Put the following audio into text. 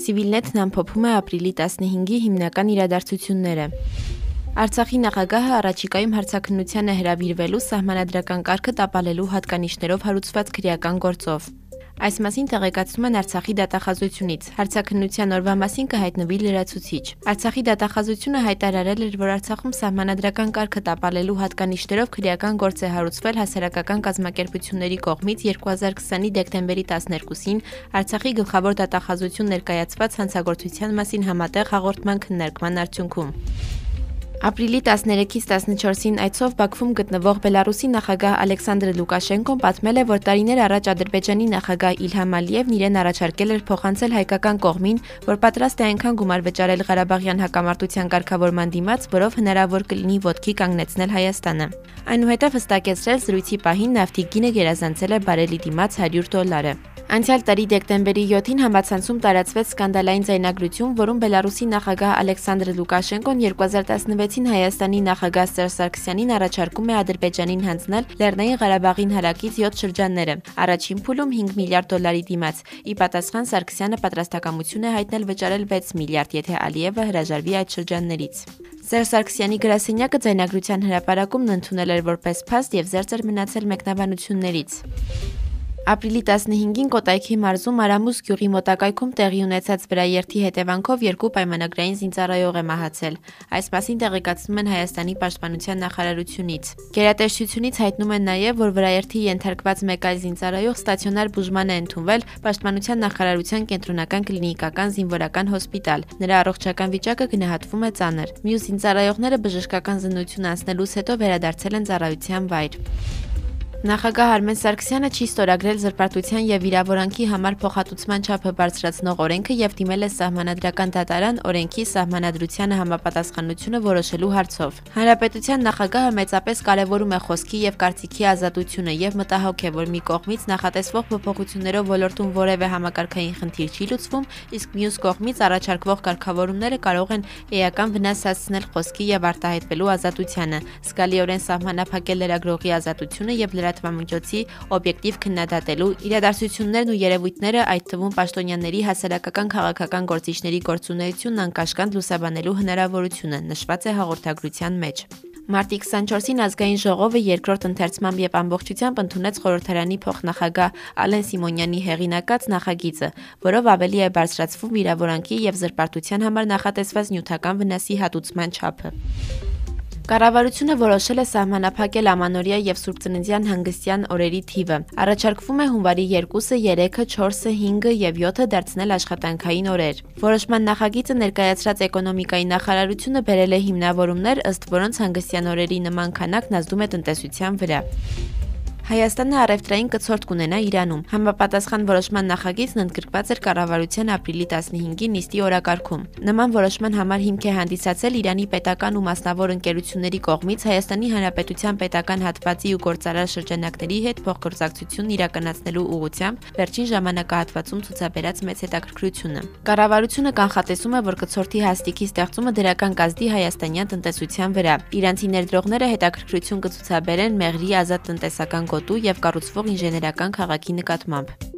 Civilnet-ն ամփոփում է ապրիլի 15-ի հիմնական իրադարձությունները։ Արցախի նախագահը առաջիկայում հարցակնության է հրավիրվելու սահմանադրական կարգը տապալելու հատկանիշներով հարուցված քրեական գործով։ Այս մասին տեղեկացնում են Արցախի դատախազությունից։ Հարցակնության օրվա մասին կհայտնվի լրացուցիչ։ Արցախի դատախազությունը հայտարարել էր, որ Արցախում սահմանադրական կարգը տապալելու հատկանիշներով քրեական գործ է հարուցվել հասարակական կազմակերպությունների կողմից 2020-ի դեկտեմբերի 12-ին Արցախի գլխավոր դատախազություն ներկայացված հանցագործության մասին համատեղ հաղորդման քննարկման արդյունքում։ Ապրիլի 13-ից 14-ին այցով Բաքվում գտնվող Բելարուսի նախագահ Ալեքսանդր Լուկաշենկոն պատմել է, որ տարիներ առաջ Ադրբեջանի նախագահ Իլհամ Ալիևն իրեն առաջարկել էր փոխանցել հայկական կողմին, որ պատրաստ է այնքան գումար վճարել Ղարաբաղյան հակամարտության ղեկավարման դիմաց, որով հնարավոր կլինի ոդքի կանգնեցնել Հայաստանը։ Այնուհետև հստակեցրել զրույցի պահին նավթի գինը գերազանցել է բարելի դիմաց 100 դոլարը։ Անցյալ տարի դեկտեմբերի 7-ին համացանցում տարածվեց սկանդալային ձայնագրություն, որում Բելարուսի նախագահ Ալեքսանդր Լուկաշենկոն 2016-ին Հայաստանի նախագահ Սերժ Սարգսյանին առաջարկում է Ադրբեջանին հանձնել Լեռնային Ղարաբաղին հարակից 7 շրջանները, առաջին փուլում 5 միլիարդ դոլարի դիմաց։ Ի պատասխան Սարգսյանը պատրաստակամություն է հայտնել վճարել 6 միլիարդ, եթե Ալիևը հրաժարվի այդ շրջաններից։ Սերժ Սարգսյանի գրասենյակը ձայնագրության հրապարակումն ընդունել էր որպես փաստ եւ զերծ էր մնացել մեկնաբանություններից։ Ապրիլի 15-ին Կոտայքի մարզում Արամուս գյուղի մոտակայքում տեղի ունեցած վրաերթի հետևանքով երկու պայմանագրային զինծառայող է մահացել։ Այս մասին տեղեկացնում են Հայաստանի պաշտպանության նախարարությունից։ Գերատեսչությունից հայտնում են նաև, որ վրաերթի ենթարկված մեկ այլ զինծառայող ստացիոնար բուժման է ընդունվել Պաշտպանության նախարարության կենտրոնական կլինիկական զինվորական հոսպիտալ։ Նրա առողջական վիճակը գնահատվում է ծանր։ Մյուս զինծառայողները բժշկական զննություն անցնելուց հետո վերադարձել են ծառայության վայր։ Նախագահ Արմեն Սարգսյանը չի ստորագրել զրպարտության եւ վիրավորանքի համար փոխհատուցման չափը բարձրացնող օրենքը եւ դիմել է սահմանադրական դատարան օրենքի սահմանադրությանը համապատասխանությունը որոշելու հարցով։ Հանրապետության նախագահը մեծապես կարևորում է խոսքի եւ կարծիքի ազատությունը եւ մտահոգ է, որ մի կողմից նախատեսվող փոփոխություններով ոլորտում որևէ համակարգային խնդիր չի լուծվում, իսկ մյուս կողմից առաջարկվող կարգավորումները կարող են էական վնաս հասցնել խոսքի եւ արտահայտվելու ազատությանը, զգալիորեն սահմանափակել լրագրողի ազատությունը եւ լրա լրատվամիջոցի օբյեկտիվ քննադատելու, իրադարձություններն ու երևույթները, այդ թվում պաշտոնյաների հասարակական քաղաքական գործիչների գործունեությունն անկաշկանդ լուսաբանելու հնարավորությունը նշված է հաղորդագրության մեջ։ Մարտի 24-ին ազգային ժողովը երկրորդ ընթերցմամբ եւ ամբողջությամբ ընդունեց խորհրդարանի փոխնախագահ Ալեն Սիմոնյանի հեղինակած նախագիծը, որով ավելի է բարձրացվում վիրավորանքի եւ զրպարտության համար նախատեսված նյութական վնասի հատուցման չափը։ Կառավարությունը որոշել է սահմանափակել ամանորյա եւ Սուրբ Ծննդյան հանգստյան օրերի թիվը։ Առաջարկվում է հունվարի 2-ը, 3-ը, 4-ը, 5-ը եւ 7-ը դարձնել աշխատանքային օրեր։ Որոշման նախագիծը ներկայացրած էկոնոմիկայի նախարարությունը բերել է հիմնավորումներ, ըստ որոնց հանգստյան օրերի նման քանակն ազդում է տնտեսության վրա։ Հայաստանը առևտրային կցորդ կունենա Իրանում։ Համապատասխան որոշման նախագիծն ընդգրկված էր կառավարության ապրիլի 15-ի նիստի օրակարգում։ Նման որոշման համար հիմք է հանդիսացել Իրանի պետական ու մասնավոր ընկերությունների կողմից Հայաստանի Հանրապետության պետական հատվածի ու գործարար շրջանակների հետ փոխգործակցություն իրականացնելու ուղղությամբ վերջին ժամանակահատվածում ցուցաբերած մեծ հետաքրքրությունը։ Կառավարությունը կանխատեսում է, որ կցորդի հաստիկի ստեղծումը դրական կազդի հայաստանյան տնտեսության վրա։ Իրանցի ներդրողները հետաքրքրություն կցուցաբերեն մեղրի ազատ տնտեսական գոտ գոտու եւ կառուցվող ինժեներական քաղաքի նկատմամբ։